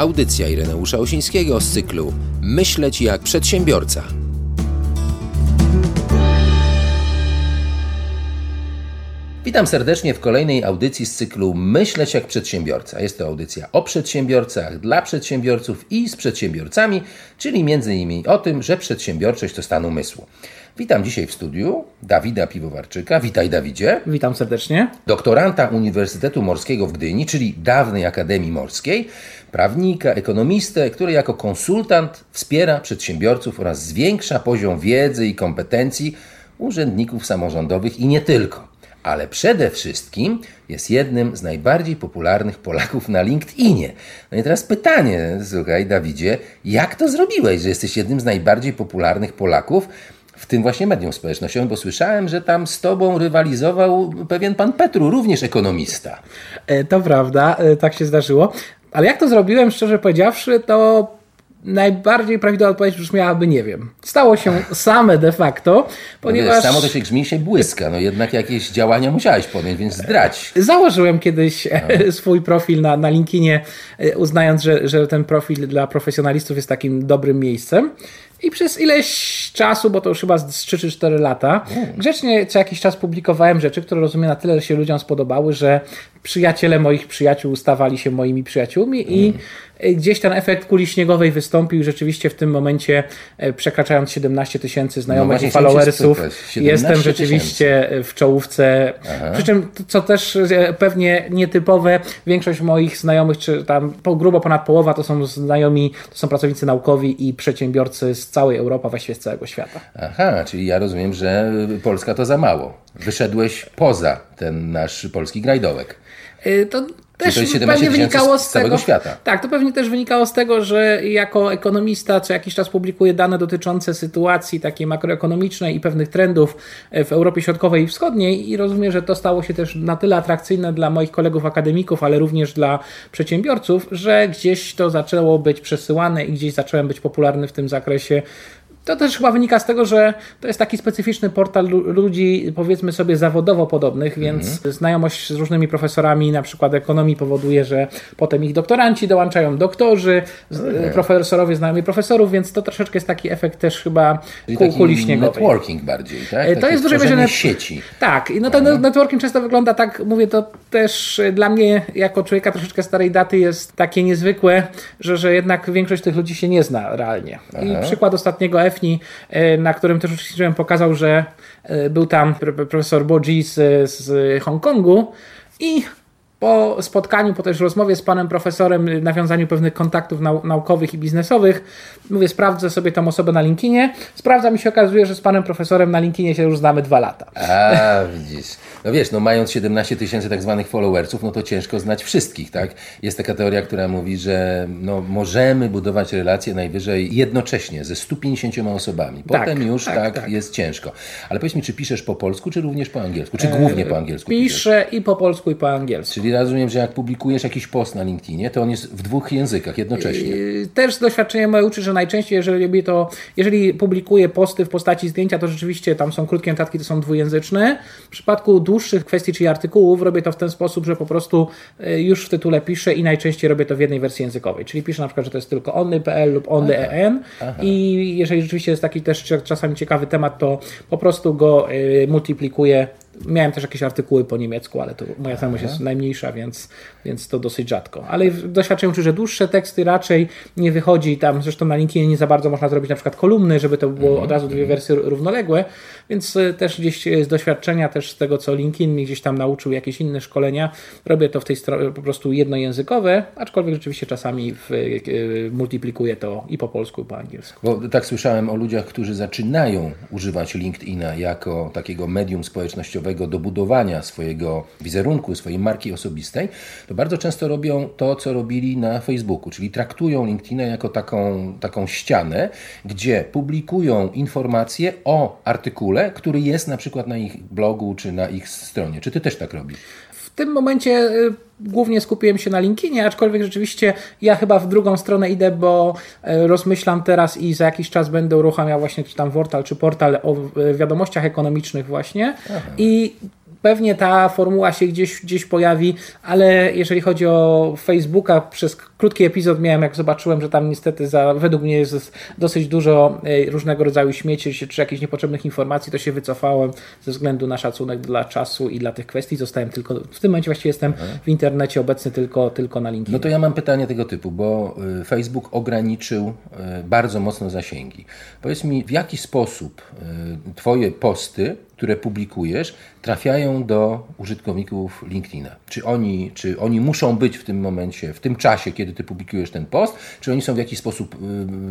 Audycja Ireneusza Osińskiego z cyklu Myśleć jak przedsiębiorca. Witam serdecznie w kolejnej audycji z cyklu Myśleć jak przedsiębiorca. Jest to audycja o przedsiębiorcach, dla przedsiębiorców i z przedsiębiorcami, czyli między innymi o tym, że przedsiębiorczość to stan umysłu. Witam dzisiaj w studiu Dawida Piwowarczyka. Witaj Dawidzie. Witam serdecznie. Doktoranta Uniwersytetu Morskiego w Gdyni, czyli dawnej Akademii Morskiej, prawnika, ekonomistę, który jako konsultant wspiera przedsiębiorców oraz zwiększa poziom wiedzy i kompetencji urzędników samorządowych i nie tylko ale przede wszystkim jest jednym z najbardziej popularnych Polaków na LinkedInie. No i teraz pytanie, słuchaj, Dawidzie, jak to zrobiłeś, że jesteś jednym z najbardziej popularnych Polaków? w tym właśnie medium społecznościowym, bo słyszałem, że tam z tobą rywalizował pewien pan Petru, również ekonomista. E, to prawda, e, tak się zdarzyło. Ale jak to zrobiłem, szczerze powiedziawszy, to najbardziej prawidłowa odpowiedź brzmiałaby nie wiem. Stało się same de facto, ponieważ... No wiesz, samo to się grzmi się błyska, no jednak jakieś działania musiałeś podjąć, więc zdrać. Założyłem kiedyś no. swój profil na, na LinkedInie, e, uznając, że, że ten profil dla profesjonalistów jest takim dobrym miejscem. I przez ileś czasu, bo to już chyba z 3 czy 4 lata, grzecznie co jakiś czas publikowałem rzeczy, które rozumiem na tyle się ludziom spodobały, że przyjaciele moich przyjaciół stawali się moimi przyjaciółmi i gdzieś ten efekt kuli śniegowej wystąpił rzeczywiście w tym momencie e, przekraczając 17 tysięcy znajomych no i followersów. Jestem rzeczywiście w czołówce. Aha. Przy czym, co też e, pewnie nietypowe, większość moich znajomych, czy tam grubo ponad połowa to są znajomi, to są pracownicy naukowi i przedsiębiorcy z całej Europy, właściwie z całego świata. Aha, czyli ja rozumiem, że Polska to za mało. Wyszedłeś poza ten nasz polski grajdołek. To też to pewnie wynikało z, z tego, świata. Tak, to pewnie też wynikało z tego, że jako ekonomista co jakiś czas publikuję dane dotyczące sytuacji takiej makroekonomicznej i pewnych trendów w Europie Środkowej i Wschodniej i rozumiem, że to stało się też na tyle atrakcyjne dla moich kolegów akademików, ale również dla przedsiębiorców, że gdzieś to zaczęło być przesyłane i gdzieś zacząłem być popularny w tym zakresie to też chyba wynika z tego, że to jest taki specyficzny portal ludzi, powiedzmy sobie, zawodowo podobnych, więc mhm. znajomość z różnymi profesorami, na przykład ekonomii, powoduje, że potem ich doktoranci dołączają doktorzy, mhm. profesorowie znajomi profesorów, więc to troszeczkę jest taki efekt też chyba kul, kuli śniegowej. Networking bardziej, tak? E, to jest w dużej mierze sieci. Tak, no ten mhm. networking często wygląda tak, mówię to też dla mnie, jako człowieka troszeczkę starej daty, jest takie niezwykłe, że, że jednak większość tych ludzi się nie zna realnie. I przykład ostatniego E, na którym też uczestniczyłem, pokazał, że e, był tam profesor Boji z, z Hongkongu i po spotkaniu, po też rozmowie z panem profesorem, nawiązaniu pewnych kontaktów nau naukowych i biznesowych, mówię, sprawdzę sobie tą osobę na LinkedInie. Sprawdza mi się okazuje, że z panem profesorem na LinkedInie się już znamy dwa lata. A, widzisz. No wiesz, no mając 17 tysięcy tak zwanych followersów, no to ciężko znać wszystkich, tak? Jest taka teoria, która mówi, że no, możemy budować relacje najwyżej jednocześnie ze 150 osobami. Tak, Potem tak, już tak, tak, tak, jest ciężko. Ale powiedz mi, czy piszesz po polsku, czy również po angielsku? Czy głównie po angielsku? Piszę piszesz? i po polsku, i po angielsku. Czyli rozumiem, że jak publikujesz jakiś post na LinkedInie, to on jest w dwóch językach jednocześnie. Yy, też doświadczenie moje uczy, że najczęściej, jeżeli to, jeżeli publikuję posty w postaci zdjęcia, to rzeczywiście tam są krótkie notatki, to są dwujęzyczne. W przypadku dłuższych kwestii, czyli artykułów, robię to w ten sposób, że po prostu yy, już w tytule piszę i najczęściej robię to w jednej wersji językowej. Czyli piszę na przykład, że to jest tylko only.pl lub only.en i jeżeli rzeczywiście jest taki też czasami ciekawy temat, to po prostu go yy, multiplikuję Miałem też jakieś artykuły po niemiecku, ale to moja znajomość jest najmniejsza, więc, więc to dosyć rzadko. Ale doświadczenie uczy, że dłuższe teksty raczej nie wychodzi tam, zresztą na LinkedInie nie za bardzo można zrobić na przykład kolumny, żeby to było mhm. od razu dwie wersje równoległe, więc e, też gdzieś z doświadczenia, też z tego co LinkedIn mi gdzieś tam nauczył, jakieś inne szkolenia, robię to w tej stronie po prostu jednojęzykowe, aczkolwiek rzeczywiście czasami w, e, multiplikuję to i po polsku, i po angielsku. Bo tak słyszałem o ludziach, którzy zaczynają używać LinkedIna jako takiego medium społecznościowego, do budowania swojego wizerunku, swojej marki osobistej, to bardzo często robią to, co robili na Facebooku, czyli traktują LinkedIna jako taką, taką ścianę, gdzie publikują informacje o artykule, który jest na przykład na ich blogu czy na ich stronie. Czy ty też tak robisz? W tym momencie y, głównie skupiłem się na LinkedInie, aczkolwiek rzeczywiście ja chyba w drugą stronę idę, bo y, rozmyślam teraz i za jakiś czas będę uruchamiał właśnie czy tam portal, czy portal o wiadomościach ekonomicznych właśnie Aha. i pewnie ta formuła się gdzieś, gdzieś pojawi, ale jeżeli chodzi o Facebooka, przez krótki epizod miałem, jak zobaczyłem, że tam niestety za, według mnie jest dosyć dużo e, różnego rodzaju śmieci czy, czy jakichś niepotrzebnych informacji, to się wycofałem ze względu na szacunek dla czasu i dla tych kwestii. Zostałem tylko, w tym momencie właściwie jestem w internecie obecny tylko, tylko na LinkedIn. No to ja mam pytanie tego typu, bo y, Facebook ograniczył y, bardzo mocno zasięgi. Powiedz mi, w jaki sposób y, Twoje posty, które publikujesz, trafiają do użytkowników LinkedIna? Czy oni, czy oni muszą być w tym momencie, w tym czasie, kiedy Ty publikujesz ten post, czy oni są w jakiś sposób,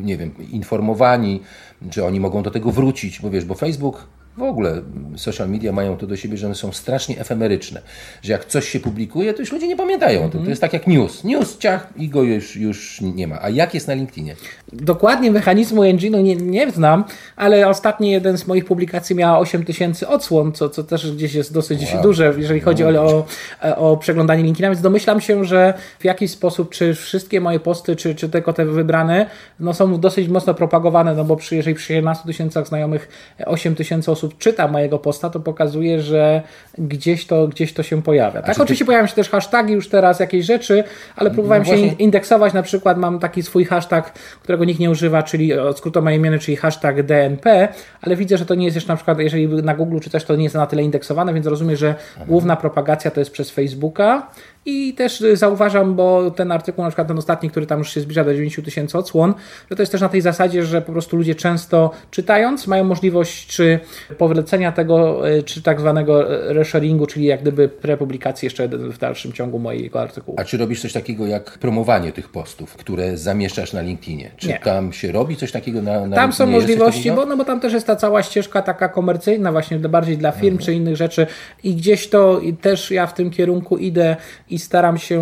nie wiem, informowani, czy oni mogą do tego wrócić? Bo wiesz, bo Facebook w ogóle social media mają to do siebie, że one są strasznie efemeryczne. Że jak coś się publikuje, to już ludzie nie pamiętają o tym. To jest tak jak news. News, ciach i go już, już nie ma. A jak jest na LinkedInie? Dokładnie mechanizmu engine'u nie, nie znam, ale ostatni jeden z moich publikacji miała 8000 odsłon, co, co też gdzieś jest dosyć wow. duże, jeżeli chodzi o, o, o przeglądanie LinkedIna, więc domyślam się, że w jakiś sposób, czy wszystkie moje posty, czy, czy tylko te wybrane, no są dosyć mocno propagowane, no bo przy, jeżeli przy 11 tysiącach znajomych 8 tysięcy osób czyta mojego posta, to pokazuje, że gdzieś to, gdzieś to się pojawia. Tak, oczywiście ty... pojawiają się też hasztagi już teraz, jakieś rzeczy, ale próbowałem no się indeksować, na przykład mam taki swój hashtag, którego nikt nie używa, czyli skrót moje imię, czyli hashtag DNP, ale widzę, że to nie jest jeszcze na przykład, jeżeli na Google czy coś, to nie jest na tyle indeksowane, więc rozumiem, że główna propagacja to jest przez Facebooka i też zauważam, bo ten artykuł, na przykład ten ostatni, który tam już się zbliża do 9 tysięcy odsłon, że to jest też na tej zasadzie, że po prostu ludzie często czytając mają możliwość czy powlecenia tego, e, czy tak zwanego resharingu, czyli jak gdyby prepublikacji jeszcze w dalszym ciągu mojego artykułu. A czy robisz coś takiego jak promowanie tych postów, które zamieszczasz na LinkedInie? Czy Nie. tam się robi coś takiego na, na Tam są możliwości, bo, no bo tam też jest ta cała ścieżka taka komercyjna właśnie bardziej dla firm mhm. czy innych rzeczy i gdzieś to i też ja w tym kierunku idę i staram się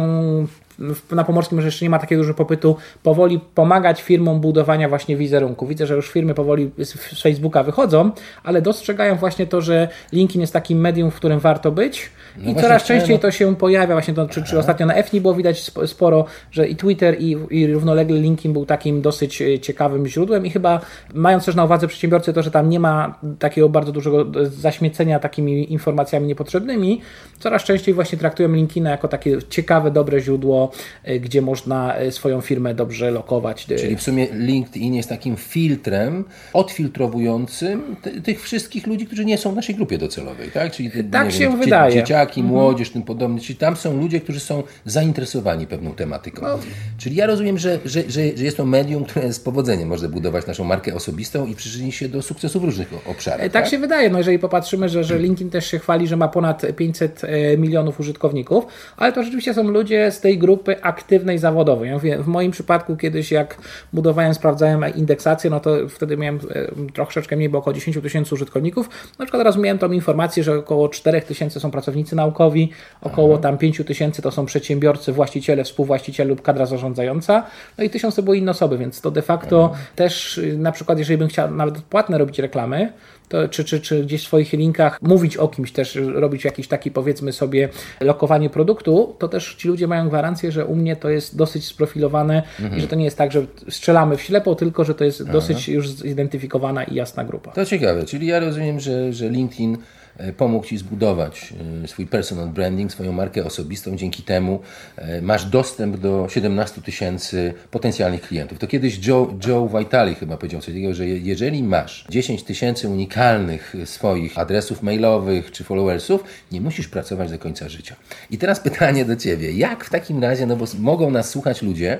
na Pomorskim może jeszcze nie ma takiego dużego popytu, powoli pomagać firmom budowania właśnie wizerunku. Widzę, że już firmy powoli z Facebooka wychodzą, ale dostrzegają właśnie to, że LinkedIn jest takim medium, w którym warto być no I coraz częściej no. to się pojawia, właśnie to, czy, czy ostatnio na EFNI było widać sporo, że i Twitter i, i równolegle LinkedIn był takim dosyć e, ciekawym źródłem i chyba mając też na uwadze przedsiębiorcy to, że tam nie ma takiego bardzo dużego zaśmiecenia takimi informacjami niepotrzebnymi, coraz częściej właśnie traktują LinkedIna jako takie ciekawe, dobre źródło, e, gdzie można e, swoją firmę dobrze lokować. Czyli w sumie LinkedIn jest takim filtrem odfiltrowującym tych wszystkich ludzi, którzy nie są w naszej grupie docelowej, tak? Czyli tak się wiem, wydaje. Dzieciaki, mhm. młodzież, tym podobne. Czyli tam są ludzie, którzy są zainteresowani pewną tematyką. No. Czyli ja rozumiem, że, że, że, że, jest to medium, które z powodzeniem może budować naszą markę osobistą i przyczyni się do sukcesu w różnych obszarach. Tak, tak? się wydaje. No jeżeli popatrzymy, że, że LinkedIn też się chwali, że ma ponad 500 e, milionów użytkowników, ale to rzeczywiście są ludzie z tej grupy aktywnej zawodowej. Ja mówię, w moim przypadku kiedyś jak budowałem, sprawdzałem indeksację, no to wtedy miałem troszeczkę mniej, bo około 10 tysięcy użytkowników. Na przykład teraz miałem tą informację, że około 4 tysięcy są pracownicy naukowi, około Aha. tam 5 tysięcy to są przedsiębiorcy, właściciele, współwłaściciele lub kadra zarządzająca, no i tysiące były inne osoby, więc to de facto Aha. też y, na przykład, jeżeli bym chciał nawet płatne robić reklamy, to, czy, czy, czy gdzieś w swoich linkach mówić o kimś, też robić jakiś taki powiedzmy sobie lokowanie produktu, to też ci ludzie mają gwarancję, że u mnie to jest dosyć sprofilowane mhm. i że to nie jest tak, że strzelamy w ślepo, tylko że to jest Aha. dosyć już zidentyfikowana i jasna grupa. To ciekawe, czyli ja rozumiem, że, że LinkedIn pomógł Ci zbudować e, swój personal branding, swoją markę osobistą. Dzięki temu e, masz dostęp do 17 tysięcy potencjalnych klientów. To kiedyś Joe, Joe Vitale chyba powiedział coś takiego, że jeżeli masz 10 tysięcy unikalnych swoich adresów mailowych czy followersów, nie musisz pracować do końca życia. I teraz pytanie do Ciebie. Jak w takim razie, no bo mogą nas słuchać ludzie,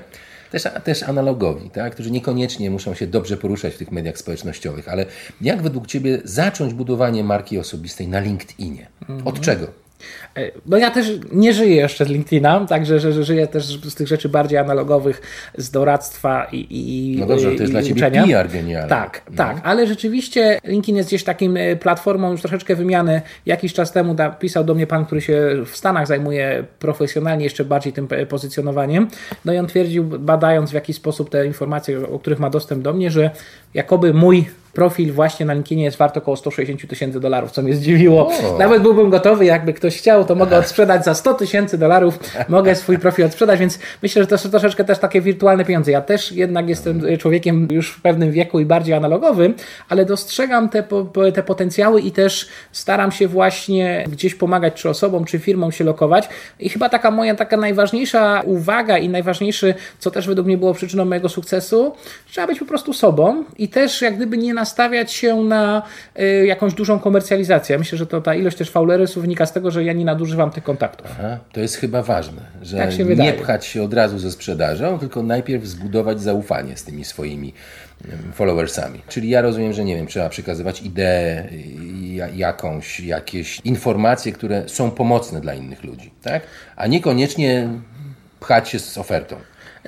też, też analogowi, tak? którzy niekoniecznie muszą się dobrze poruszać w tych mediach społecznościowych, ale jak według Ciebie zacząć budowanie marki osobistej na LinkedInie? Od mhm. czego? E, no ja też nie żyję jeszcze z LinkedIna, także że, że żyję też z tych rzeczy bardziej analogowych, z doradztwa i, i No dobrze, to jest dla Ciebie uczenia. PR genialny. Tak, no. tak, ale rzeczywiście LinkedIn jest gdzieś takim e, platformą już troszeczkę wymiany. Jakiś czas temu da, pisał do mnie pan, który się w Stanach zajmuje profesjonalnie jeszcze bardziej tym pozycjonowaniem. No i on twierdził, badając w jaki sposób te informacje, o których ma dostęp do mnie, że jakoby mój profil właśnie na LinkedInie jest wart około 160 tysięcy dolarów, co mnie zdziwiło. O. Nawet byłbym gotowy, jakby ktoś chciał, to mogę odsprzedać za 100 tysięcy dolarów, mogę swój profil odsprzedać, więc myślę, że to są troszeczkę też takie wirtualne pieniądze. Ja też jednak jestem człowiekiem już w pewnym wieku i bardziej analogowym, ale dostrzegam te, te potencjały i też staram się właśnie gdzieś pomagać czy osobom, czy firmom się lokować. I chyba taka moja taka najważniejsza uwaga i najważniejszy, co też według mnie było przyczyną mojego sukcesu, trzeba być po prostu sobą i też jak gdyby nie nastawiać się na y, jakąś dużą komercjalizację. Ja Myślę, że to ta ilość też faulerysów wynika z tego, że ja nie nadużywam tych kontaktów. Aha, to jest chyba ważne, że Tak nie wydaje. pchać się od razu ze sprzedażą, tylko najpierw zbudować zaufanie z tymi swoimi followersami. Czyli ja rozumiem, że nie wiem, trzeba przekazywać ideę, ja- jakąś, jakieś informacje, które są pomocne dla innych ludzi, tak? A niekoniecznie pchać się z ofertą.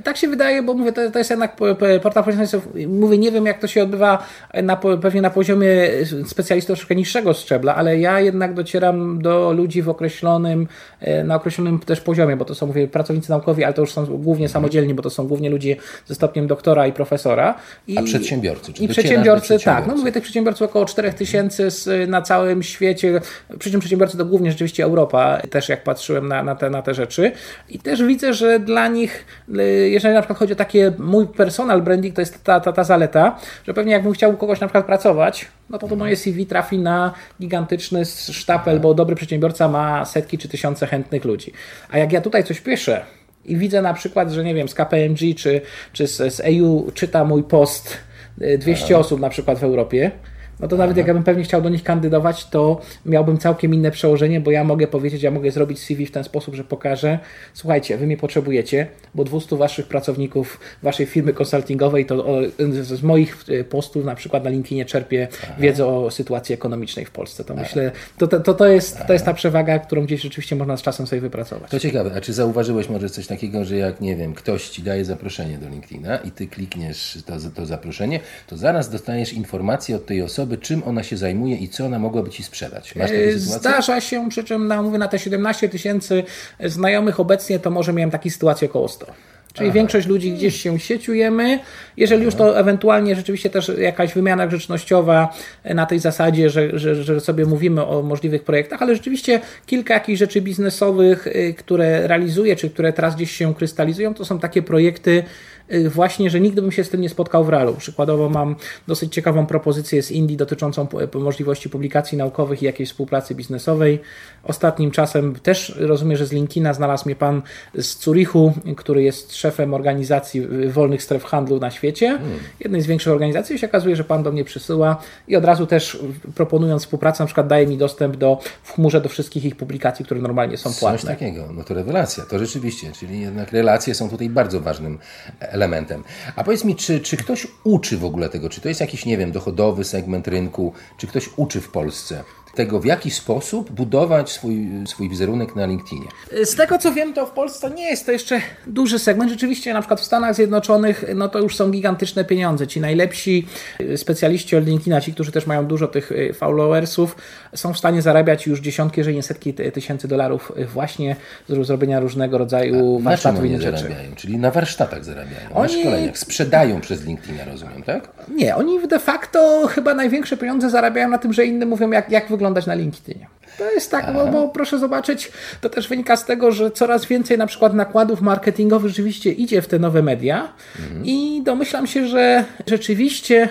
Tak się wydaje, bo mówię, to, to jest jednak po- po- portal profesjonalistów. Mówię, nie wiem jak to się odbywa na, pewnie na poziomie specjalistów troszkę niższego szczebla, ale ja jednak docieram do ludzi w określonym, e, na określonym też poziomie, bo to są, mówię, pracownicy naukowi, ale to już są głównie samodzielni, bo to są głównie ludzie ze stopniem doktora i profesora. I, A przedsiębiorcy? Czy I przedsiębiorcy, tak. No mówię, tych przedsiębiorców około 4000 z- na całym świecie. Przy czym przedsiębiorcy to głównie rzeczywiście Europa, też jak patrzyłem na, na, te, na te rzeczy. I też widzę, że dla nich, y, jeżeli na przykład chodzi o takie mój personal branding, to jest ta, ta, ta zaleta, że pewnie jakbym chciał u kogoś na przykład pracować, no to to moje CV trafi na gigantyczny sztapel, bo dobry przedsiębiorca ma setki czy tysiące chętnych ludzi. A jak ja tutaj coś piszę, i widzę na przykład, że nie wiem, z KPMG czy, czy z, z EU czyta mój post y, 200 osób na przykład w Europie, no to nawet jak ja bym pewnie chciał do nich kandydować, to miałbym całkiem inne przełożenie, bo ja mogę powiedzieć, ja mogę zrobić CV w ten sposób, że pokażę, słuchajcie, wy mnie potrzebujecie, bo 200 waszych pracowników waszej firmy konsultingowej to o, z, moich y, postów na przykład na LinkedInie czerpie wiedzę o sytuacji ekonomicznej w Polsce. To myślę, to, to, to, to, jest, to jest ta przewaga, którą gdzieś rzeczywiście można z czasem sobie wypracować. To ciekawe, a czy zauważyłeś może coś takiego, że jak, nie wiem, ktoś ci daje zaproszenie do LinkedIna i ty klikniesz to, to zaproszenie, to zaraz dostajesz informację od tej osoby, czym ona się zajmuje i co ona mogłaby ci sprzedać. Masz takie E, sytuacje? Zdarza się, przy czym na, mówię, na te 17 tysięcy znajomych obecnie, to może miałem takiej sytuacji około 100. Czyli większość ludzi gdzieś się sieciujemy. Jeżeli już to ewentualnie rzeczywiście też jakaś wymiana grzecznościowa na tej zasadzie, że, że, że sobie mówimy o możliwych projektach, ale rzeczywiście kilka jakichś rzeczy biznesowych, y, które realizuję, czy które teraz gdzieś się krystalizują, to są takie projekty, właśnie, że nigdy bym się z tym nie spotkał w realu. Przykładowo mam dosyć ciekawą propozycję z Indii dotyczącą możliwości publikacji naukowych i jakiejś współpracy biznesowej. Ostatnim czasem też rozumiem, że z LinkedIna znalazł mnie pan z Zurichu, który jest szefem organizacji y, wolnych stref handlu na świecie, jednej z większych organizacji. I się okazuje, że pan do mnie przysyła i od razu też y, proponując współpracę, na przykład daje mi dostęp do w chmurze do wszystkich ich publikacji, które normalnie są Coś płatne. takiego, no to rewelacja, to rzeczywiście, czyli jednak relacje są tutaj bardzo ważnym elementem. A powiedz mi, czy, czy ktoś uczy w ogóle tego, czy to jest jakiś, nie wiem, dochodowy segment rynku, czy ktoś uczy w Polsce tego, w jaki sposób budować swój, swój wizerunek na LinkedInie? Z tego co wiem, to w Polsce nie jest to jeszcze duży segment. Rzeczywiście, na przykład w Stanach Zjednoczonych, no to już są gigantyczne pieniądze. Ci najlepsi y, specjaliści od LinkedIna, ci, którzy też mają dużo tych y, followersów, są w stanie zarabiać już dziesiątki, jeżeli nie setki ty- tysięcy dolarów y, właśnie z zrobienia różnego rodzaju Na czym warsztatów i rzeczy. zarabiają? Czyli na warsztatach zarabiają, na Oni- szkoleniach, sprzedają przez LinkedIna, rozumiem, tak? Nie, oni de facto chyba największe pieniądze zarabiają na tym, że inni mówią, jak, jak wyglądać na LinkedInie. To jest tak, bo, bo proszę zobaczyć, to też wynika z tego, że coraz więcej na przykład nakładów marketingowych rzeczywiście idzie w te nowe media i domyślam się, że rzeczywiście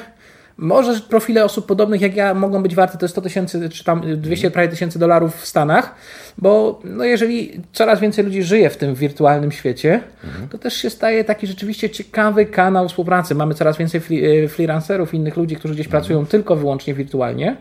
może profile osób podobnych jak ja mogą być warte te 100 tysięcy czy tam 200 prawie tysięcy dolarów w Stanach, bo no jeżeli coraz więcej ludzi żyje w tym wirtualnym świecie, to też się staje taki rzeczywiście ciekawy kanał współpracy. Mamy coraz więcej e, freelancerów, innych ludzi, którzy gdzieś pracują tylko wyłącznie wirtualnie.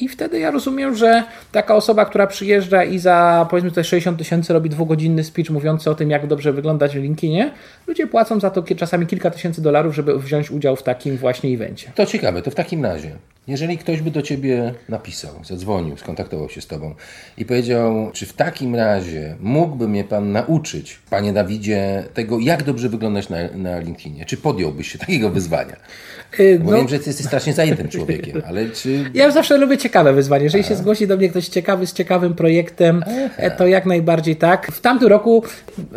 I wtedy ja rozumiem, że taka osoba, która przyjeżdża i za powiedzmy te 60 tysięcy robi dwugodzinny speech mówiący o tym, jak dobrze wyglądać w LinkedInie, ludzie płacą za to czasami kilka tysięcy dolarów, żeby wziąć udział w takim właśnie evencie. To ciekawe, to w takim razie Jeżeli ktoś by do ciebie napisał, zadzwonił, skontaktował się z tobą i powiedział, czy w takim razie mógłby mnie pan nauczyć, panie Dawidzie, tego, jak dobrze wyglądać na, na LinkedInie? Czy podjąłbyś się takiego wyzwania? Y, Bo no- wiem, że ty jesteś strasznie zajętym człowiekiem, ale czy... Ja zawsze lubię ciekawe wyzwanie. Jeżeli się zgłosi do mnie ktoś ciekawy, z ciekawym projektem, e, to jak najbardziej tak. W tamtym roku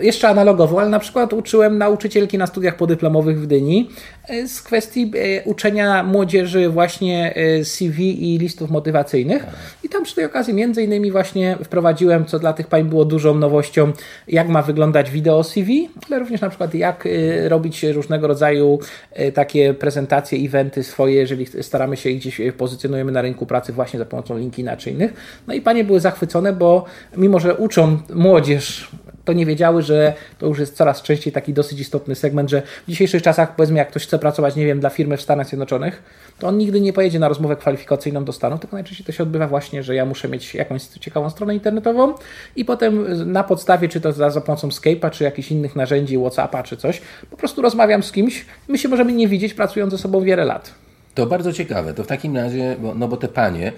jeszcze analogowo, ale na przykład uczyłem nauczycielki na studiach podyplomowych w Gdyni e, z kwestii e, uczenia młodzieży właśnie CV i listów motywacyjnych. I tam przy tej okazji między innymi właśnie wprowadziłem, co dla tych pań było dużą nowością, jak ma wyglądać wideo CV, ale również na przykład jak e, robić różnego rodzaju e, takie prezentacje, eventy swoje, jeżeli staramy się gdzieś e, pozycjonujemy na rynku pracy właśnie za pomocą LinkedIna czy innych. No i panie były zachwycone, bo mimo, że uczą młodzież to nie wiedziały, że to już jest coraz częściej taki dosyć istotny segment, że w dzisiejszych czasach, powiedzmy, jak ktoś chce pracować, nie wiem, dla firmy w Stanach Zjednoczonych, to on nigdy nie pojedzie na rozmowę kwalifikacyjną do Stanów, tylko najczęściej to się odbywa właśnie, że ja muszę mieć jakąś ciekawą stronę internetową i potem na podstawie, czy to za, za pomocą Skype'a, czy jakichś innych narzędzi, Whatsappa, czy coś, po prostu rozmawiam z kimś, my się możemy nie widzieć, pracując ze sobą wiele lat. To bardzo ciekawe. To w takim razie, bo, no bo te panie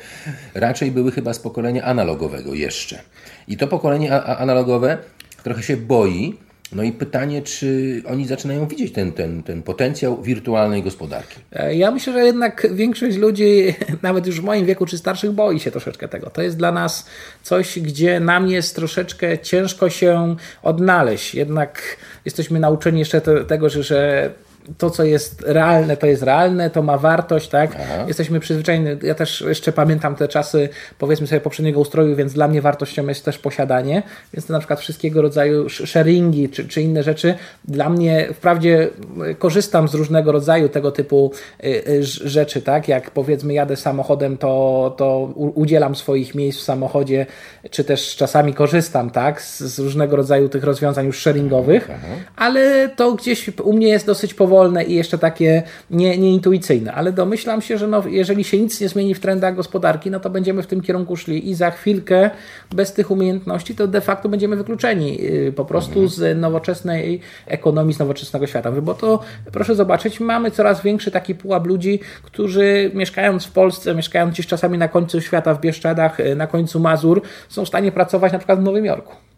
raczej były chyba z pokolenia analogowego jeszcze. I to pokolenie analogowe trochę się boi. No i pytanie, czy oni zaczynają widzieć ten, ten, ten potencjał wirtualnej gospodarki. E, Ja myślę, że jednak większość ludzi, nawet już w moim wieku czy starszych, boi się troszeczkę tego. To jest dla nas coś, gdzie nam jest troszeczkę ciężko się odnaleźć. Jednak jesteśmy nauczeni jeszcze te, tego, że, że to, co jest realne, to jest realne, to ma wartość, tak? Jesteśmy przyzwyczajeni. Ja też jeszcze pamiętam te czasy, powiedzmy sobie, poprzedniego ustroju, więc dla mnie wartością jest też posiadanie. Więc to na przykład wszystkiego rodzaju sh- sharingi czy, czy inne rzeczy. Dla mnie, wprawdzie korzystam z różnego rodzaju tego typu y, y, rzeczy, tak? Jak powiedzmy jadę samochodem, to, to udzielam swoich miejsc w samochodzie, czy też czasami korzystam, tak? Z, z różnego rodzaju tych rozwiązań już sharingowych, ale to gdzieś u mnie jest dosyć powolne i jeszcze takie nie, nieintuicyjne. Ale domyślam się, że no, jeżeli się nic nie zmieni w trendach gospodarki, no to będziemy w tym kierunku szli i za chwilkę bez tych umiejętności to de facto będziemy wykluczeni yy, po prostu z nowoczesnej ekonomii, z nowoczesnego świata. Bo to proszę zobaczyć, mamy coraz większy taki pułap ludzi, którzy mieszkając w Polsce, mieszkając gdzieś czasami na końcu świata w Bieszczadach, yy, na końcu Mazur, są w stanie pracować na przykład w Nowym Jorku.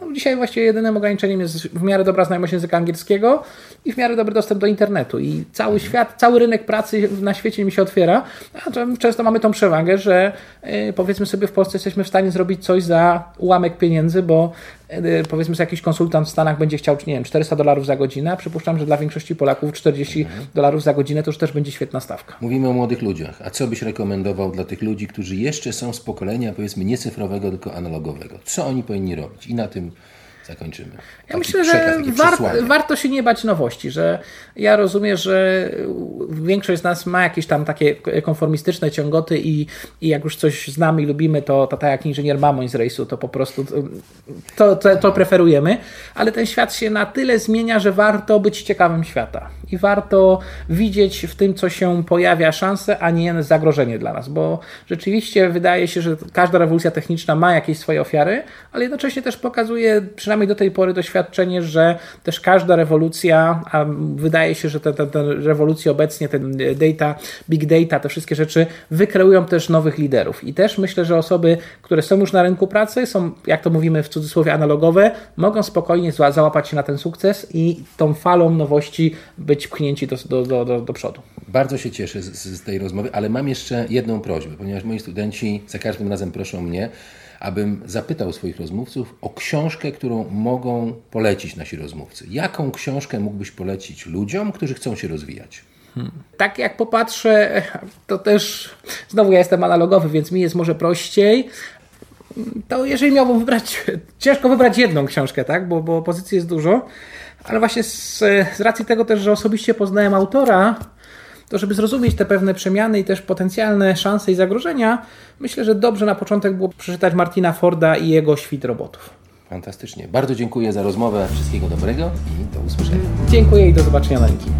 No, dzisiaj właściwie jedynym ograniczeniem jest w miarę dobra znajomość języka angielskiego i w miarę dobry dostęp do internetu. I cały świat, cały rynek pracy na świecie mi się otwiera. A to często mamy tą przewagę, że y, powiedzmy sobie w Polsce jesteśmy w stanie zrobić coś za ułamek pieniędzy, bo powiedzmy sobie jakiś konsultant w Stanach będzie chciał, nie wiem, 400 dolarów za godzinę, a przypuszczam, że dla większości Polaków 40 dolarów za godzinę to już też będzie świetna stawka. Mówimy o młodych ludziach. A co byś rekomendował dla tych ludzi, którzy jeszcze są z pokolenia, powiedzmy, nie cyfrowego, tylko analogowego? Co oni powinni robić? I na tym zakończymy. Ja Taki myślę, przekaz, że war, warto się nie bać nowości, że ja rozumiem, że większość z nas ma jakieś tam takie konformistyczne ciągoty i, i jak już coś znamy i lubimy, to, to tak jak inżynier Mamoń z rejsu, to po prostu to, to, to preferujemy, ale ten świat się na tyle zmienia, że warto być ciekawym świata. I warto widzieć w tym, co się pojawia szansę, a nie zagrożenie dla nas, bo rzeczywiście wydaje się, że każda rewolucja techniczna ma jakieś swoje ofiary, ale jednocześnie też pokazuje, przynajmniej do tej pory, doświadczenie, że też każda rewolucja, a wydaje się, że te, te, te rewolucje obecnie, ten data, big data, te wszystkie rzeczy wykreują też nowych liderów. I też myślę, że osoby, które są już na rynku pracy, są, jak to mówimy w cudzysłowie, analogowe, mogą spokojnie załapać się na ten sukces i tą falą nowości być pchnięci do, do, do, do, do przodu. Bardzo się cieszę z, z tej rozmowy, ale mam jeszcze jedną prośbę, ponieważ moi studenci za każdym razem proszą mnie, abym zapytał swoich rozmówców o książkę, którą mogą polecić nasi rozmówcy. Jaką książkę mógłbyś polecić ludziom, którzy chcą się rozwijać? Tak jak popatrzę, to też znowu ja jestem analogowy, więc mi jest może prościej. To jeżeli miałbym wybrać, ciężko wybrać jedną książkę, tak? Bo, bo pozycji jest dużo, ale właśnie z, z racji tego też, że osobiście poznałem autora, to żeby zrozumieć te pewne przemiany i też potencjalne szanse i zagrożenia, myślę, że dobrze na początek było przeczytać Martina Forda i jego świt robotów. Fantastycznie. Bardzo dziękuję za rozmowę. Wszystkiego dobrego i do usłyszenia. Dziękuję i do zobaczenia na LinkedInie.